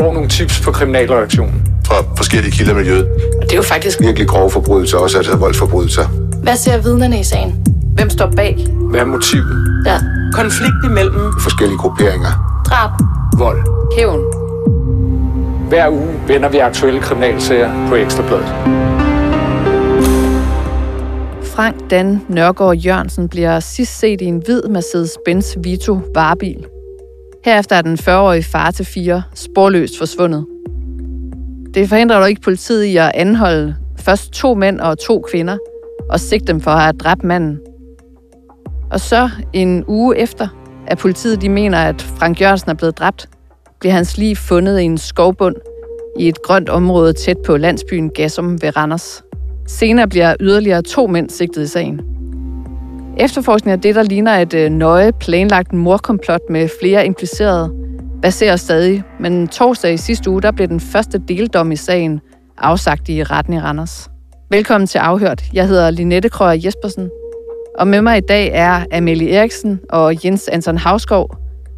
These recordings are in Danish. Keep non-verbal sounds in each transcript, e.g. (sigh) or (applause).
får nogle tips på kriminalreaktionen. Fra forskellige kilder i miljøet. Og det er jo faktisk Virkelig grove forbrydelser, også altså voldsforbrydelser. Hvad ser vidnerne i sagen? Hvem står bag? Hvad er motivet? Ja. konflikt imellem Forskellige grupperinger. Drab. Vold. Hævn. Hver uge vender vi aktuelle kriminalsager på Ekstrabladet. Frank Dan Nørgaard Jørgensen bliver sidst set i en hvid Mercedes-Benz Vito varebil. Herefter er den 40-årige far til fire sporløst forsvundet. Det forhindrer dog ikke politiet i at anholde først to mænd og to kvinder, og sigte dem for at have dræbt manden. Og så en uge efter, at politiet de mener, at Frank Jørgensen er blevet dræbt, bliver hans liv fundet i en skovbund i et grønt område tæt på landsbyen Gassum ved Randers. Senere bliver yderligere to mænd sigtet i sagen. Efterforskningen af det, der ligner et øh, nøje planlagt morkomplot med flere implicerede, baserer stadig, men torsdag i sidste uge, der blev den første deldom i sagen afsagt i retten i Randers. Velkommen til Afhørt. Jeg hedder Linette Krøger Jespersen, og med mig i dag er Amelie Eriksen og Jens Anton Havskov,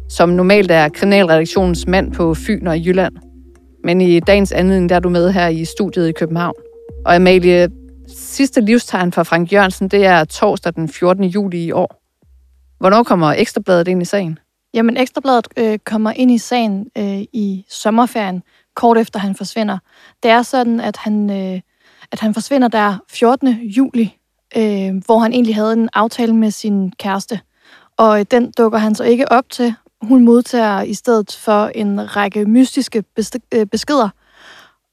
som normalt er kriminalredaktionens mand på Fyn og Jylland. Men i dagens anledning, der er du med her i studiet i København. Og Amalie, sidste livstegn fra Frank Jørgensen, det er torsdag den 14. juli i år. Hvornår kommer Ekstrabladet ind i sagen? Jamen, Ekstrabladet øh, kommer ind i sagen øh, i sommerferien, kort efter han forsvinder. Det er sådan, at han, øh, at han forsvinder der 14. juli, øh, hvor han egentlig havde en aftale med sin kæreste. Og øh, den dukker han så ikke op til. Hun modtager i stedet for en række mystiske øh, beskeder.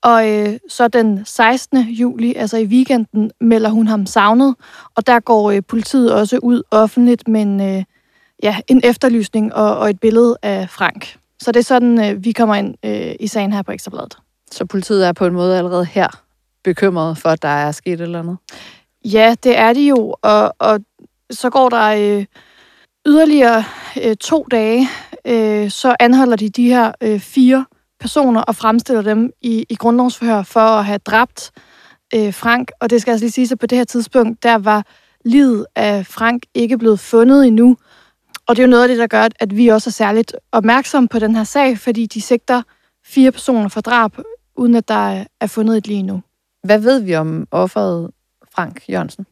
Og øh, så den 16. juli, altså i weekenden, melder hun ham savnet. Og der går øh, politiet også ud offentligt med en, øh, ja, en efterlysning og, og et billede af Frank. Så det er sådan, øh, vi kommer ind øh, i sagen her på Ekstrabladet. Så politiet er på en måde allerede her bekymret for, at der er sket et eller andet. Ja, det er de jo, og, og så går der øh, yderligere øh, to dage, øh, så anholder de de her øh, fire personer og fremstiller dem i, i grundlovsforhør for at have dræbt øh, Frank. Og det skal altså lige sige, at på det her tidspunkt, der var livet af Frank ikke blevet fundet endnu. Og det er jo noget af det, der gør, at vi også er særligt opmærksomme på den her sag, fordi de sigter fire personer for drab, uden at der er fundet et lige endnu. Hvad ved vi om offeret Frank Jørgensen?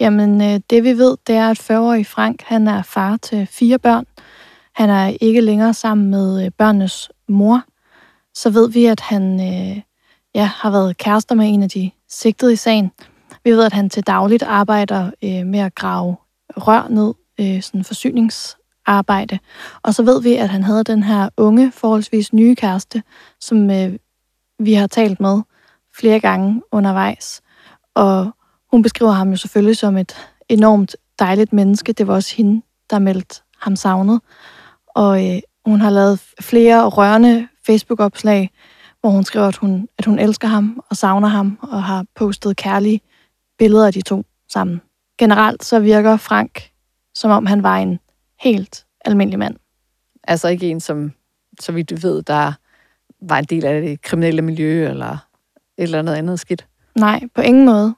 Jamen, øh, det vi ved, det er, at 40-årig Frank, han er far til fire børn. Han er ikke længere sammen med øh, børnenes mor. Så ved vi, at han øh, ja, har været kærester med en af de sigtede i sagen. Vi ved, at han til dagligt arbejder øh, med at grave rør ned, øh, sådan forsyningsarbejde. Og så ved vi, at han havde den her unge, forholdsvis nye kæreste, som øh, vi har talt med flere gange undervejs. Og hun beskriver ham jo selvfølgelig som et enormt dejligt menneske. Det var også hende, der meldte ham savnet. Og øh, hun har lavet flere rørende Facebook-opslag, hvor hun skriver, at hun, at hun elsker ham og savner ham, og har postet kærlige billeder af de to sammen. Generelt så virker Frank, som om han var en helt almindelig mand. Altså ikke en, som, så vidt du ved, der var en del af det kriminelle miljø, eller et eller andet andet skidt. Nej, på ingen måde.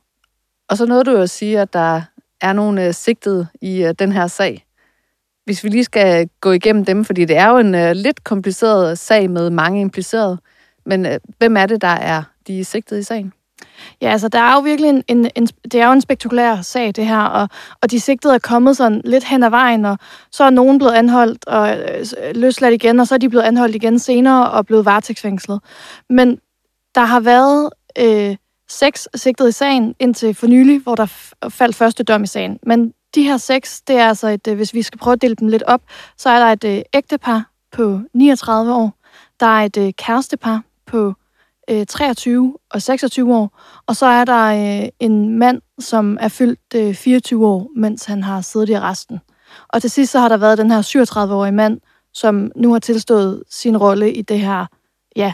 Og så nåede du jo at sige, at der er nogle uh, sigtede i uh, den her sag. Hvis vi lige skal gå igennem dem, fordi det er jo en uh, lidt kompliceret sag med mange implicerede. Men uh, hvem er det, der er de sigtede i sagen? Ja, altså der er jo virkelig en, en, en, det er jo en spektakulær sag, det her, og, og de sigtede er kommet sådan lidt hen ad vejen, og så er nogen blevet anholdt og øh, løsladt igen, og så er de blevet anholdt igen senere og blevet varetægtsfængslet. Men der har været øh, seks sigtede i sagen indtil for nylig, hvor der faldt første dom i sagen. Men de her seks, det er altså et, øh, hvis vi skal prøve at dele dem lidt op, så er der et øh, ægtepar på 39 år, der er et øh, kærestepar på øh, 23 og 26 år, og så er der øh, en mand, som er fyldt øh, 24 år, mens han har siddet i resten. Og til sidst så har der været den her 37-årige mand, som nu har tilstået sin rolle i det her, ja,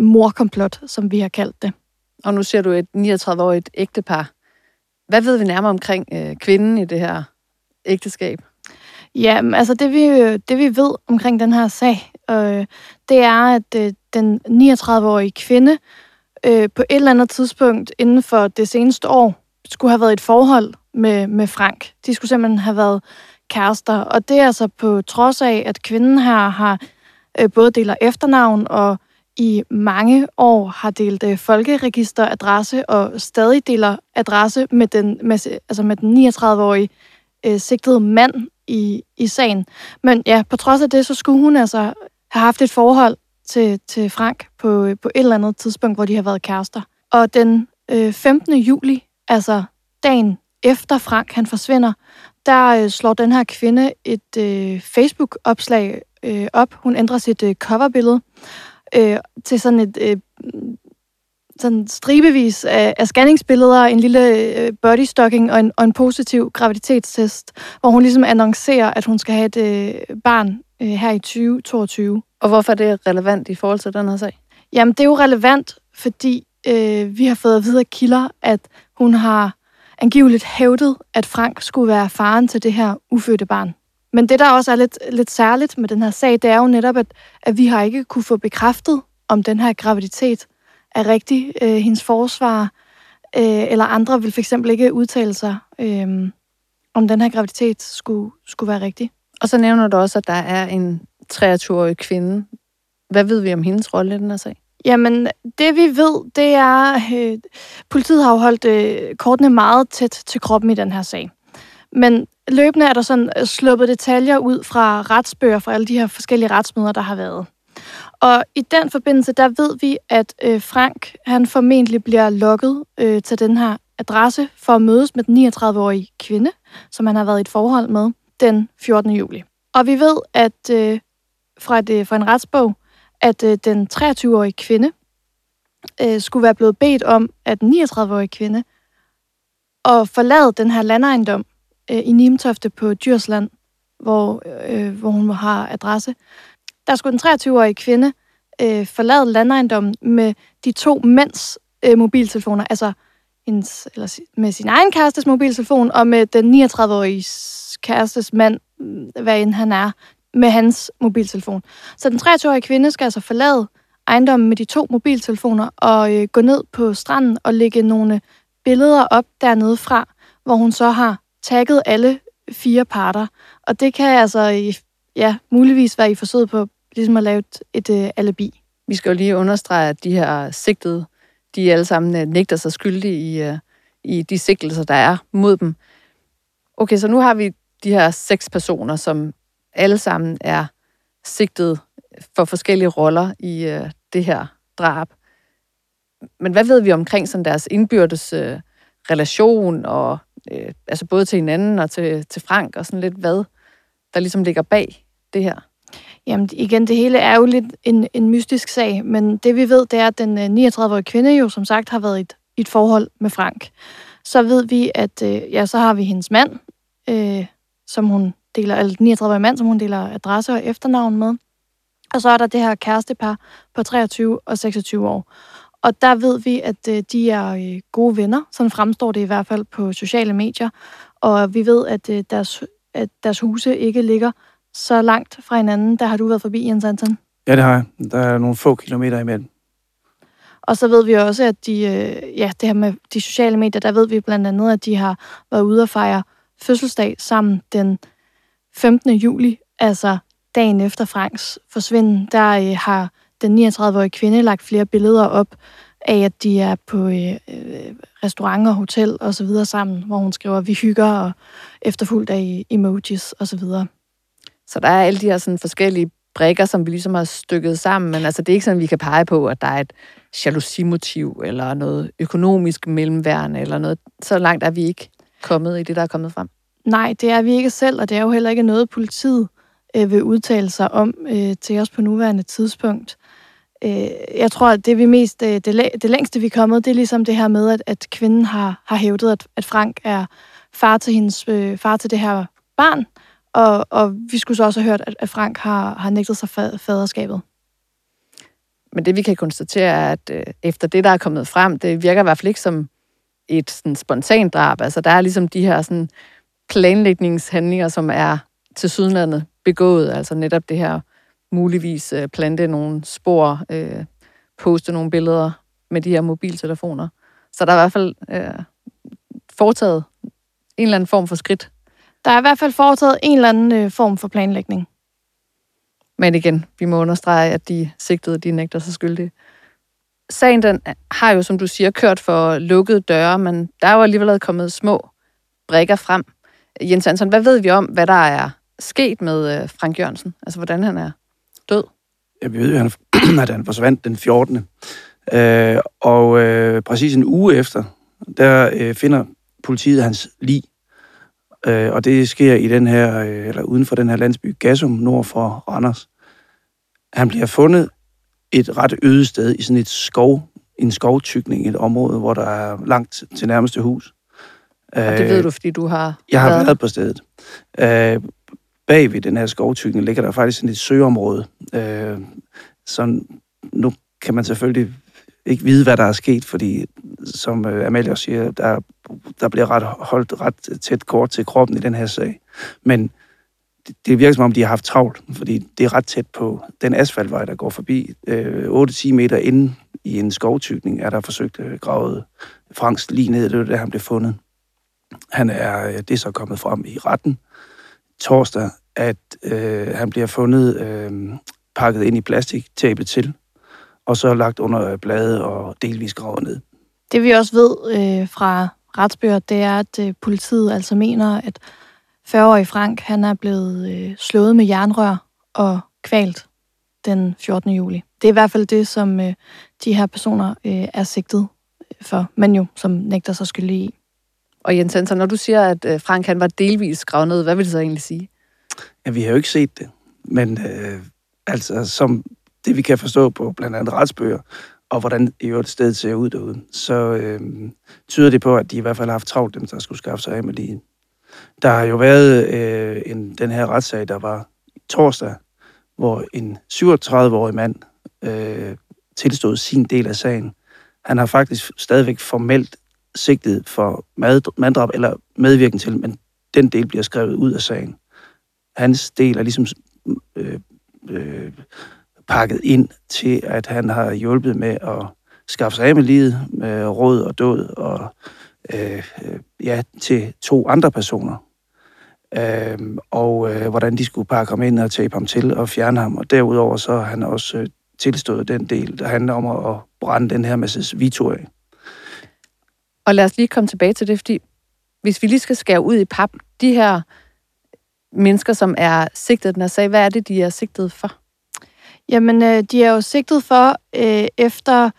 morkomplot, som vi har kaldt det. Og nu ser du et 39-årigt ægtepar. Hvad ved vi nærmere omkring øh, kvinden i det her ægteskab? Ja, altså det vi, øh, det vi ved omkring den her sag, øh, det er, at øh, den 39-årige kvinde øh, på et eller andet tidspunkt inden for det seneste år skulle have været i et forhold med, med Frank. De skulle simpelthen have været kærester, og det er altså på trods af, at kvinden her har øh, både deler efternavn og i mange år har delt øh, folkeregisteradresse og stadig deler adresse med den, med, altså med den 39-årige øh, sigtede mand i, i sagen. Men ja, på trods af det, så skulle hun altså have haft et forhold til, til Frank på, øh, på et eller andet tidspunkt, hvor de har været kærester. Og den øh, 15. juli, altså dagen efter Frank han forsvinder, der øh, slår den her kvinde et øh, Facebook-opslag øh, op. Hun ændrer sit øh, coverbillede øh, til sådan et øh, sådan stribevis af, af scanningsbilleder, en lille øh, bodystocking og en, og en positiv graviditetstest, hvor hun ligesom annoncerer, at hun skal have et øh, barn øh, her i 2022. Og hvorfor er det relevant i forhold til den her sag? Jamen, det er jo relevant, fordi øh, vi har fået at vide af kilder, at hun har angiveligt hævdet, at Frank skulle være faren til det her ufødte barn. Men det, der også er lidt, lidt særligt med den her sag, det er jo netop, at, at vi har ikke kunne få bekræftet, om den her graviditet er rigtig. Øh, hendes forsvar øh, eller andre vil fx ikke udtale sig, øh, om den her graviditet skulle, skulle være rigtig. Og så nævner du også, at der er en 23-årig kvinde. Hvad ved vi om hendes rolle i den her sag? Jamen, det vi ved, det er, øh, politiet har jo holdt øh, kortene meget tæt til kroppen i den her sag. Men løbende er der sådan øh, sluppet detaljer ud fra retsbøger fra alle de her forskellige retsmøder, der har været. Og i den forbindelse, der ved vi, at øh, Frank, han formentlig bliver lukket øh, til den her adresse for at mødes med den 39-årige kvinde, som han har været i et forhold med, den 14. juli. Og vi ved, at øh, fra, et, øh, fra en retsbog, at øh, den 23-årige kvinde øh, skulle være blevet bedt om, at den 39-årige kvinde at forlade den her landejendom øh, i Nimtofte på Djursland, hvor, øh, hvor hun har adresse. Der skulle den 23-årige kvinde øh, forlade landejendommen med de to mænds øh, mobiltelefoner, altså hendes, eller med sin egen kærestes mobiltelefon, og med den 39-årige kærestes mand, øh, hvad end han er, med hans mobiltelefon. Så den 23-årige kvinde skal altså forlade ejendommen med de to mobiltelefoner og øh, gå ned på stranden og lægge nogle billeder op dernede fra, hvor hun så har tagget alle fire parter. Og det kan altså ja, muligvis være i forsøget på ligesom at lave et, et øh, alibi. Vi skal jo lige understrege, at de her sigtede, de alle sammen uh, nægter sig skyldige i, øh, i de sigtelser, der er mod dem. Okay, så nu har vi de her seks personer, som alle sammen er sigtet for forskellige roller i øh, det her drab. Men hvad ved vi omkring sådan deres indbyrdes øh, relation, og øh, altså både til hinanden og til, til Frank, og sådan lidt hvad der ligesom ligger bag det her? Jamen igen, det hele er jo lidt en, en mystisk sag, men det vi ved, det er, at den øh, 39-årige kvinde jo som sagt har været i et, et forhold med Frank. Så ved vi, at øh, ja, så har vi hendes mand, øh, som hun deler, eller 39-årige mand, som hun deler adresse og efternavn med. Og så er der det her kærestepar på 23 og 26 år. Og der ved vi, at øh, de er øh, gode venner. Sådan fremstår det i hvert fald på sociale medier. Og vi ved, at, øh, deres, at deres huse ikke ligger så langt fra hinanden. Der har du været forbi, Jens Anton. Ja, det har jeg. Der er nogle få kilometer imellem. Og så ved vi også, at de, øh, ja, det her med de sociale medier, der ved vi blandt andet, at de har været ude og fejre fødselsdag sammen den 15. juli, altså dagen efter Franks forsvinden. Der øh, har den 39-årige kvinde lagt flere billeder op af, at de er på øh, øh restaurant og hotel og så videre sammen, hvor hun skriver, vi hygger og efterfulgt af emojis og så videre. Så der er alle de her sådan forskellige brækker, som vi ligesom har stykket sammen, men altså, det er ikke sådan, vi kan pege på, at der er et jalousimotiv eller noget økonomisk mellemværende eller noget. Så langt er vi ikke kommet i det, der er kommet frem. Nej, det er vi ikke selv, og det er jo heller ikke noget, politiet øh, vil udtale sig om øh, til os på nuværende tidspunkt. Øh, jeg tror, at det vi mest, øh, det, det længste vi er kommet, det er ligesom det her med, at, at kvinden har, har hævdet, at, at Frank er far til hendes øh, far til det her barn, og, og vi skulle så også have hørt, at, at Frank har, har nægtet sig faderskabet. Men det vi kan konstatere er, at øh, efter det, der er kommet frem, det virker i hvert fald ikke som et sådan, spontant drab. Altså der er ligesom de her sådan, planlægningshandlinger, som er til sydenlandet begået. Altså netop det her muligvis øh, plante nogle spor, øh, poste nogle billeder med de her mobiltelefoner. Så der er i hvert fald øh, foretaget en eller anden form for skridt der er i hvert fald foretaget en eller anden øh, form for planlægning. Men igen, vi må understrege, at de sigtede, de nægter sig skyldige. Sagen den har jo, som du siger, kørt for lukkede døre, men der er jo alligevel kommet små brækker frem. Jens Hansen, hvad ved vi om, hvad der er sket med øh, Frank Jørgensen? Altså, hvordan han er død? Ja, vi ved jo, (clears throat) at han, forsvandt den 14. Øh, og øh, præcis en uge efter, der øh, finder politiet hans lig. Øh, og det sker i den her, øh, eller uden for den her landsby, Gassum, nord for Randers. Han bliver fundet et ret øde sted i sådan et skov, en skovtykning, et område, hvor der er langt til nærmeste hus. Og det ved du, fordi du har Jeg har været på stedet. Øh, bag ved den her skovtykning ligger der faktisk sådan et søområde. Øh, så nu kan man selvfølgelig ikke vide, hvad der er sket, fordi som øh, Amalie også siger, der, der bliver ret, holdt ret tæt kort til kroppen i den her sag. Men det, det virker som om, de har haft travlt, fordi det er ret tæt på den asfaltvej, der går forbi. Øh, 8-10 meter inde i en skovtykning er der forsøgt øh, gravet Franks lige ned, det var der, han blev fundet. Han er, øh, det er så kommet frem i retten torsdag, at øh, han bliver fundet øh, pakket ind i plastik, tabet til, og så lagt under øh, bladet og delvis gravet ned. Det vi også ved øh, fra retsbøger, det er, at øh, politiet altså mener, at 40-årig Frank han er blevet øh, slået med jernrør og kvalt den 14. juli. Det er i hvert fald det, som øh, de her personer øh, er sigtet øh, for, men jo som nægter sig skyldig i. Og Jens Hansen, når du siger, at øh, Frank han var delvis gravet hvad vil det så egentlig sige? Ja, vi har jo ikke set det, men øh, altså som det vi kan forstå på blandt andet retsbøger, og hvordan i øvrigt stedet ser ud derude, så øh, tyder det på, at de i hvert fald har haft travlt, dem der skulle skaffe sig af med lige. Der har jo været øh, en, den her retssag, der var torsdag, hvor en 37-årig mand øh, tilstod sin del af sagen. Han har faktisk stadigvæk formelt sigtet for manddrab eller medvirken til, men den del bliver skrevet ud af sagen. Hans del er ligesom øh, øh, pakket ind til, at han har hjulpet med at skaffe sig af med livet, med råd og død, og øh, øh ja, til to andre personer. Øh, og øh, hvordan de skulle pakke ham ind og tape ham til og fjerne ham. Og derudover så har han også øh, tilstået den del, der handler om at, brænde den her masse Vito af. Og lad os lige komme tilbage til det, fordi hvis vi lige skal skære ud i pap, de her mennesker, som er sigtet den her sag, hvad er det, de er sigtet for? Jamen, øh, de er jo sigtet for øh, efter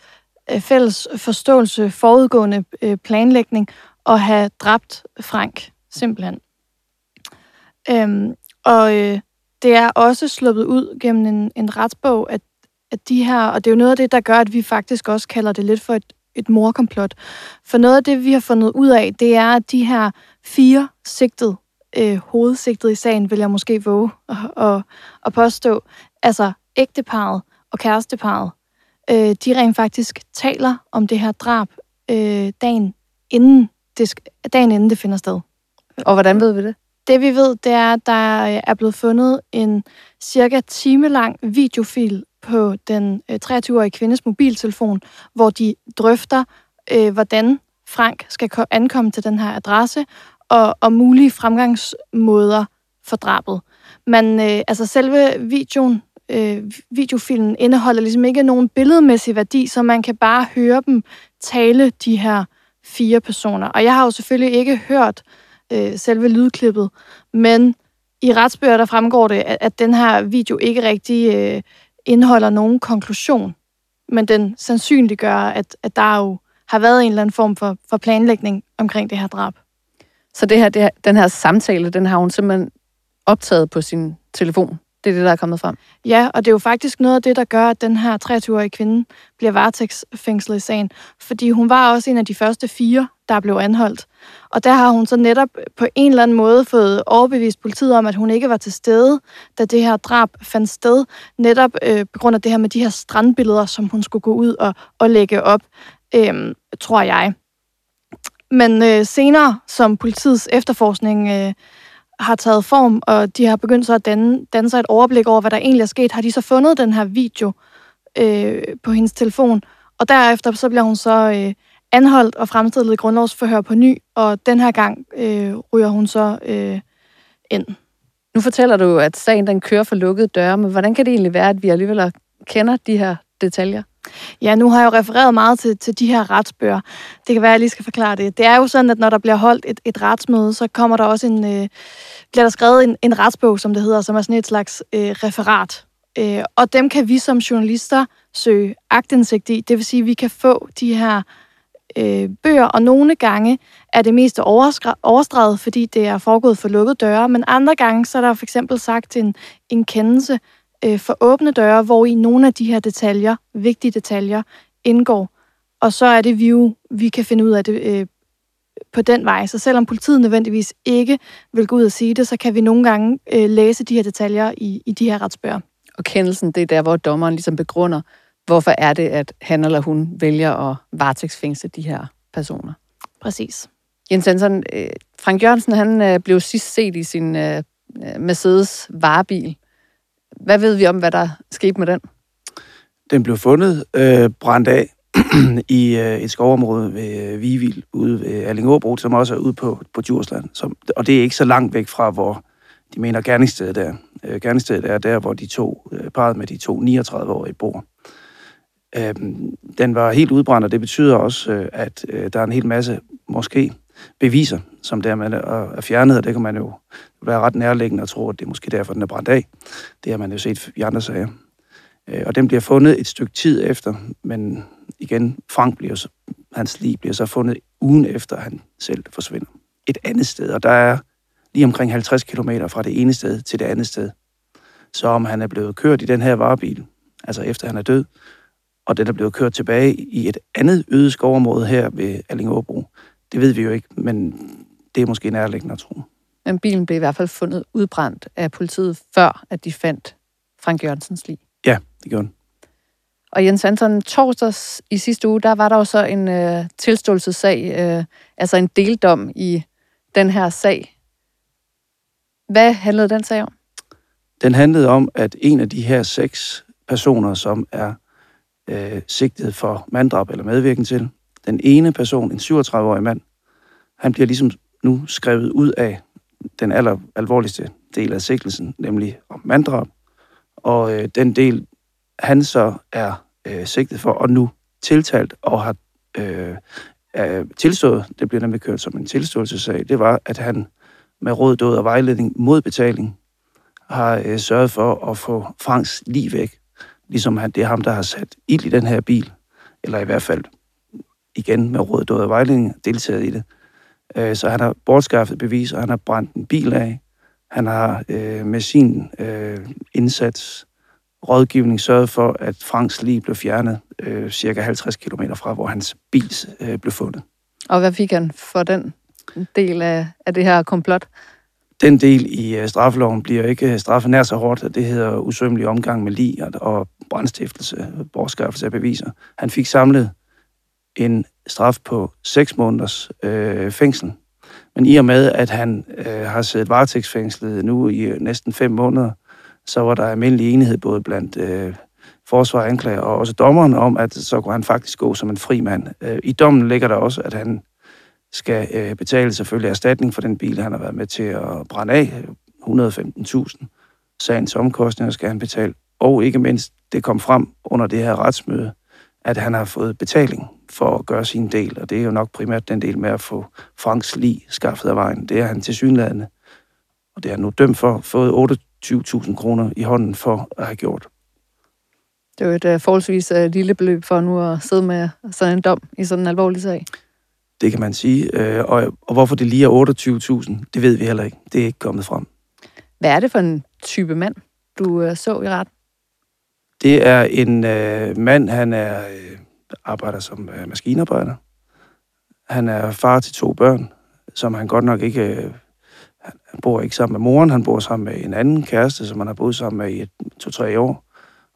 øh, fælles forståelse, forudgående øh, planlægning, at have dræbt Frank, simpelthen. Øhm, og øh, det er også sluppet ud gennem en, en retsbog, at, at de her, og det er jo noget af det, der gør, at vi faktisk også kalder det lidt for et, et morkomplot. For noget af det, vi har fundet ud af, det er, at de her fire sigtet, øh, hovedsigtet i sagen, vil jeg måske våge at, at, at påstå, altså ægteparet og kæresteparet, øh, de rent faktisk taler om det her drab øh, dagen, inden det, dagen inden det finder sted. Og hvordan ved vi det? Det vi ved, det er, at der er blevet fundet en cirka time lang videofil på den øh, 23-årige kvindes mobiltelefon, hvor de drøfter, øh, hvordan Frank skal ankomme til den her adresse, og, og mulige fremgangsmåder for drabet. Man, øh, altså selve videoen, øh, videofilmen indeholder ligesom ikke nogen billedmæssig værdi, så man kan bare høre dem tale de her fire personer. Og jeg har jo selvfølgelig ikke hørt øh, selve lydklippet, men i retsbøger der fremgår det, at, at den her video ikke rigtig øh, indeholder nogen konklusion, men den sandsynliggør, at, at der jo har været en eller anden form for, for planlægning omkring det her drab. Så det her, det her, den her samtale, den har hun simpelthen optaget på sin telefon? Det er det, der er kommet frem? Ja, og det er jo faktisk noget af det, der gør, at den her 23-årige kvinde bliver varetægtsfængslet i sagen. Fordi hun var også en af de første fire, der blev anholdt. Og der har hun så netop på en eller anden måde fået overbevist politiet om, at hun ikke var til stede, da det her drab fandt sted. Netop øh, på grund af det her med de her strandbilleder, som hun skulle gå ud og, og lægge op, øh, tror jeg. Men øh, senere, som politiets efterforskning øh, har taget form, og de har begyndt så at danne, danne sig et overblik over, hvad der egentlig er sket, har de så fundet den her video øh, på hendes telefon. Og derefter så bliver hun så øh, anholdt og fremstillet i grundlovsforhør på ny, og den her gang øh, ryger hun så øh, ind. Nu fortæller du, at sagen den kører for lukkede døre, men hvordan kan det egentlig være, at vi alligevel kender de her detaljer? Ja, nu har jeg jo refereret meget til, til de her retsbøger. Det kan være, at jeg lige skal forklare det. Det er jo sådan, at når der bliver holdt et, et retsmøde, så kommer der også en, øh, bliver der skrevet en, en retsbog, som det hedder, som er sådan et slags øh, referat. Øh, og dem kan vi som journalister søge agtindsigt i. Det vil sige, at vi kan få de her øh, bøger, og nogle gange er det mest overstreget, fordi det er foregået for lukkede døre, men andre gange så er der for eksempel sagt en, en kendelse øh, for åbne døre, hvor i nogle af de her detaljer, vigtige detaljer, indgår. Og så er det vi jo, vi kan finde ud af det øh, på den vej. Så selvom politiet nødvendigvis ikke vil gå ud og sige det, så kan vi nogle gange øh, læse de her detaljer i, i de her retsbøger. Og kendelsen, det er der, hvor dommeren ligesom begrunder, hvorfor er det, at han eller hun vælger at varetægtsfængsle de her personer. Præcis. Jens Hansen, øh, Frank Jørgensen, han øh, blev sidst set i sin øh, Mercedes varebil. Hvad ved vi om, hvad der skete med den? Den blev fundet øh, brændt af (clears throat) i øh, et skovområde ved øh, Vivild ude ved Allingåbro, som også er ude på, på Djursland. Som, og det er ikke så langt væk fra, hvor de mener gerningsstedet er. Øh, gerningsstedet er der, hvor de to, øh, parret med de to 39-årige bor. Øh, den var helt udbrændt, og det betyder også, øh, at øh, der er en hel masse, måske, beviser, som dermed er fjernet, og det kan man jo være ret nærliggende at tro, at det er måske derfor, den er brændt af. Det har man jo set i andre sager. Øh, og den bliver fundet et stykke tid efter, men igen, Frank bliver så, hans liv bliver så fundet ugen efter, han selv forsvinder. Et andet sted, og der er lige omkring 50 km fra det ene sted til det andet sted. Så om han er blevet kørt i den her varebil, altså efter han er død, og den er blevet kørt tilbage i et andet øde skovområde her ved Allingåbro, det ved vi jo ikke, men det er måske nærliggende at tro. Men bilen blev i hvert fald fundet udbrændt af politiet, før at de fandt Frank Jørgensens lig. Ja, det gjorde den. Og Jens Hansen, torsdags i sidste uge, der var der jo så en øh, tilståelsessag, øh, altså en deldom i den her sag. Hvad handlede den sag om? Den handlede om, at en af de her seks personer, som er øh, sigtet for manddrab eller medvirken til, den ene person, en 37-årig mand, han bliver ligesom nu skrevet ud af den aller alvorligste del af sigtelsen, nemlig om manddrab. Og øh, den del, han så er øh, sigtet for, og nu tiltalt og har øh, er tilstået, det bliver nemlig kørt som en tilståelsesag, det var, at han med råd, død og vejledning mod betaling har øh, sørget for at få Franks liv væk. Ligesom han, det er ham, der har sat ild i den her bil, eller i hvert fald igen med råd, død og vejledning deltaget i det. Øh, så han har bortskaffet bevis, og han har brændt en bil af. Han har øh, med sin øh, indsats rådgivning sørget for, at Franks liv blev fjernet øh, cirka 50 km fra, hvor hans bil øh, blev fundet. Og hvad fik han for den del af, af det her komplot? Den del i uh, straffeloven bliver ikke straffet nær så hårdt, at det hedder usømmelig omgang med lig og, og brandstiftelse, bortskaffelse af beviser. Han fik samlet en straf på 6 måneders øh, fængsel. Men i og med, at han øh, har siddet varetægtsfængslet nu i øh, næsten 5 måneder, så var der almindelig enighed både blandt øh, forsvar, anklager og også dommeren om, at så kunne han faktisk gå som en fri mand. Øh, I dommen ligger der også, at han skal øh, betale selvfølgelig erstatning for den bil, han har været med til at brænde af. 115.000. Sagens omkostninger skal han betale. Og ikke mindst, det kom frem under det her retsmøde, at han har fået betaling for at gøre sin del, og det er jo nok primært den del med at få Franks lig skaffet af vejen. Det er han til synlædende, og det er nu dømt for, fået 28.000 kroner i hånden for at have gjort. Det er jo et uh, forholdsvis uh, lille beløb for nu at sidde med sådan en dom i sådan en alvorlig sag. Det kan man sige. Uh, og, og hvorfor det lige er 28.000, det ved vi heller ikke. Det er ikke kommet frem. Hvad er det for en type mand, du uh, så i retten? Det er en øh, mand, han er øh, arbejder som øh, maskinarbejder. Han er far til to børn, som han godt nok ikke... Øh, han bor ikke sammen med moren, han bor sammen med en anden kæreste, som han har boet sammen med i et, to-tre år.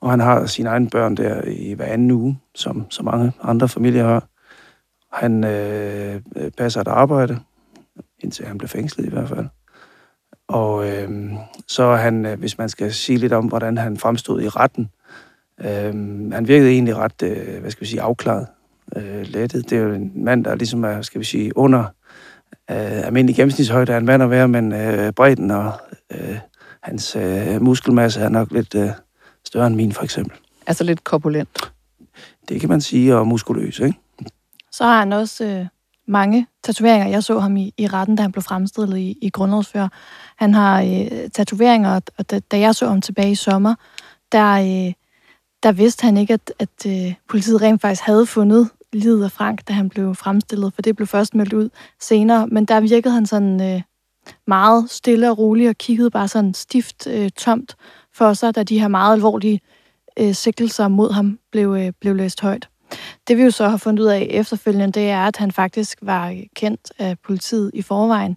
Og han har sine egne børn der i hver anden uge, som så mange andre familier har. Han øh, passer et arbejde, indtil han blev fængslet i hvert fald. Og øh, så er han, øh, hvis man skal sige lidt om, hvordan han fremstod i retten, øh, han virkede egentlig ret, øh, hvad skal vi sige, afklaret, øh, lettet. Det er jo en mand, der ligesom er, skal vi sige, under øh, almindelig gennemsnitshøjde af en mand at være, men øh, bredden og øh, hans øh, muskelmasse er nok lidt øh, større end min, for eksempel. Altså lidt korpulent. Det kan man sige, og muskuløs, ikke? Så har han også øh, mange tatoveringer. Jeg så ham i, i retten, da han blev fremstillet i, i grundlovsfører. Han har øh, tatoveringer, og da, da jeg så ham tilbage i sommer, der, øh, der vidste han ikke, at, at øh, politiet rent faktisk havde fundet livet af Frank, da han blev fremstillet, for det blev først meldt ud senere. Men der virkede han sådan øh, meget stille og rolig og kiggede bare sådan stift øh, tomt for sig, da de her meget alvorlige øh, sigtelser mod ham blev, øh, blev læst højt. Det vi jo så har fundet ud af efterfølgende, det er, at han faktisk var kendt af politiet i forvejen,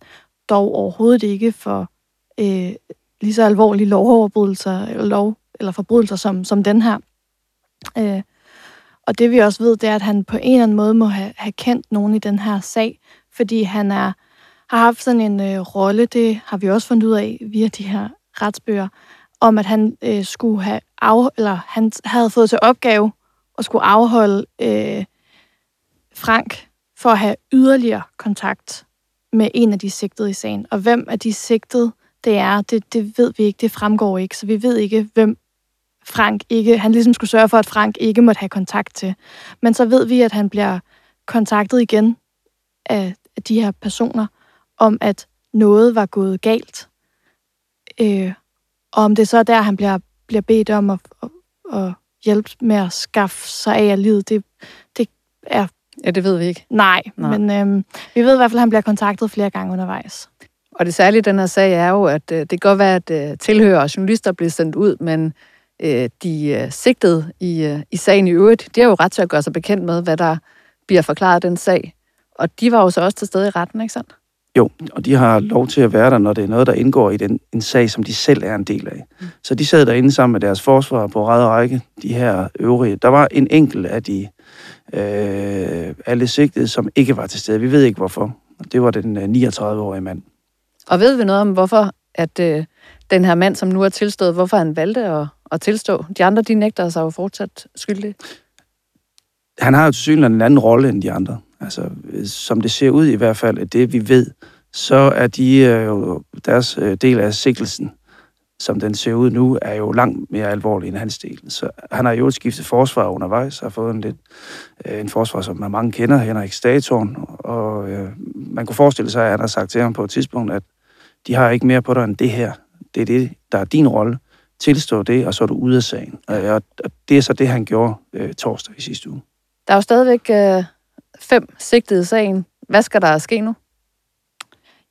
dog overhovedet ikke for øh, lige så alvorlige lovoverbrydelser eller, lov, eller forbrydelser som, som den her. Øh, og det vi også ved, det er, at han på en eller anden måde må have, have kendt nogen i den her sag, fordi han er, har haft sådan en øh, rolle, det har vi også fundet ud af via de her retsbøger, om at han øh, skulle have af, eller han havde fået til opgave at skulle afholde øh, Frank for at have yderligere kontakt med en af de sigtede i sagen. Og hvem af de sigtede det er, det, det ved vi ikke, det fremgår ikke, så vi ved ikke, hvem Frank ikke, han ligesom skulle sørge for, at Frank ikke måtte have kontakt til. Men så ved vi, at han bliver kontaktet igen af, af de her personer, om at noget var gået galt. Øh, og om det så er der, han bliver, bliver bedt om at, at, at hjælpe med at skaffe sig af livet, det, det er... Ja, det ved vi ikke. Nej, Nej. men øhm, vi ved i hvert fald, at han bliver kontaktet flere gange undervejs. Og det særlige i den her sag er jo, at øh, det kan godt være, at øh, tilhører og journalister bliver sendt ud, men øh, de øh, sigtede i, øh, i sagen i øvrigt, de har jo ret til at gøre sig bekendt med, hvad der bliver forklaret den sag. Og de var jo så også til stede i retten, ikke sandt? Jo, og de har lov til at være der, når det er noget, der indgår i den, en sag, som de selv er en del af. Mm. Så de sad derinde sammen med deres forsvar på ræd række, de her øvrige. Der var en enkelt af de øh, alle sigtede, som ikke var til stede. Vi ved ikke hvorfor. Det var den øh, 39-årige mand. Og ved vi noget om, hvorfor at øh, den her mand, som nu er tilstået, hvorfor han valgte at, at tilstå? De andre, de nægter sig jo fortsat skyldige. Han har jo til synligheden en anden rolle end de andre. Altså, som det ser ud i hvert fald, at det vi ved, så er de øh, jo deres øh, del af sigtelsen, som den ser ud nu, er jo langt mere alvorlig end hans del. Så han har jo skiftet forsvar undervejs, har fået en, lidt, øh, en forsvar, som man mange kender, Henrik Statorn, og øh, man kunne forestille sig, at han har sagt til ham på et tidspunkt, at de har ikke mere på dig end det her. Det er det, der er din rolle. Tilstå det, og så er du ude af sagen. Og, og det er så det, han gjorde øh, torsdag i sidste uge. Der er jo stadigvæk øh, fem sigtede i sagen. Hvad skal der ske nu?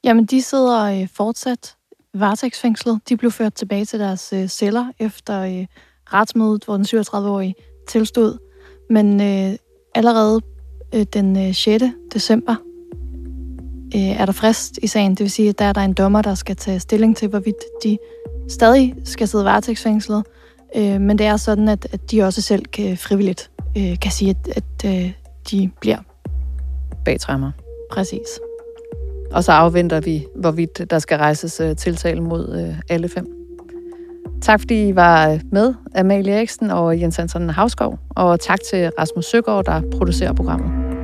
Jamen, de sidder øh, fortsat varetægtsfængslet. De blev ført tilbage til deres øh, celler efter øh, retsmødet, hvor den 37-årige tilstod. Men øh, allerede øh, den øh, 6. december øh, er der frist i sagen. Det vil sige, at der er der en dommer, der skal tage stilling til, hvorvidt de stadig skal sidde varetægtsfængslet. Øh, men det er sådan, at, at de også selv kan, frivilligt øh, kan sige, at, at øh, de bliver. Bag træmmer. Præcis. Og så afventer vi, hvorvidt der skal rejses øh, tiltale mod øh, alle fem. Tak fordi I var øh, med, Amalie Eriksen og Jens Hansen Havskov. Og tak til Rasmus Søgaard, der producerer programmet.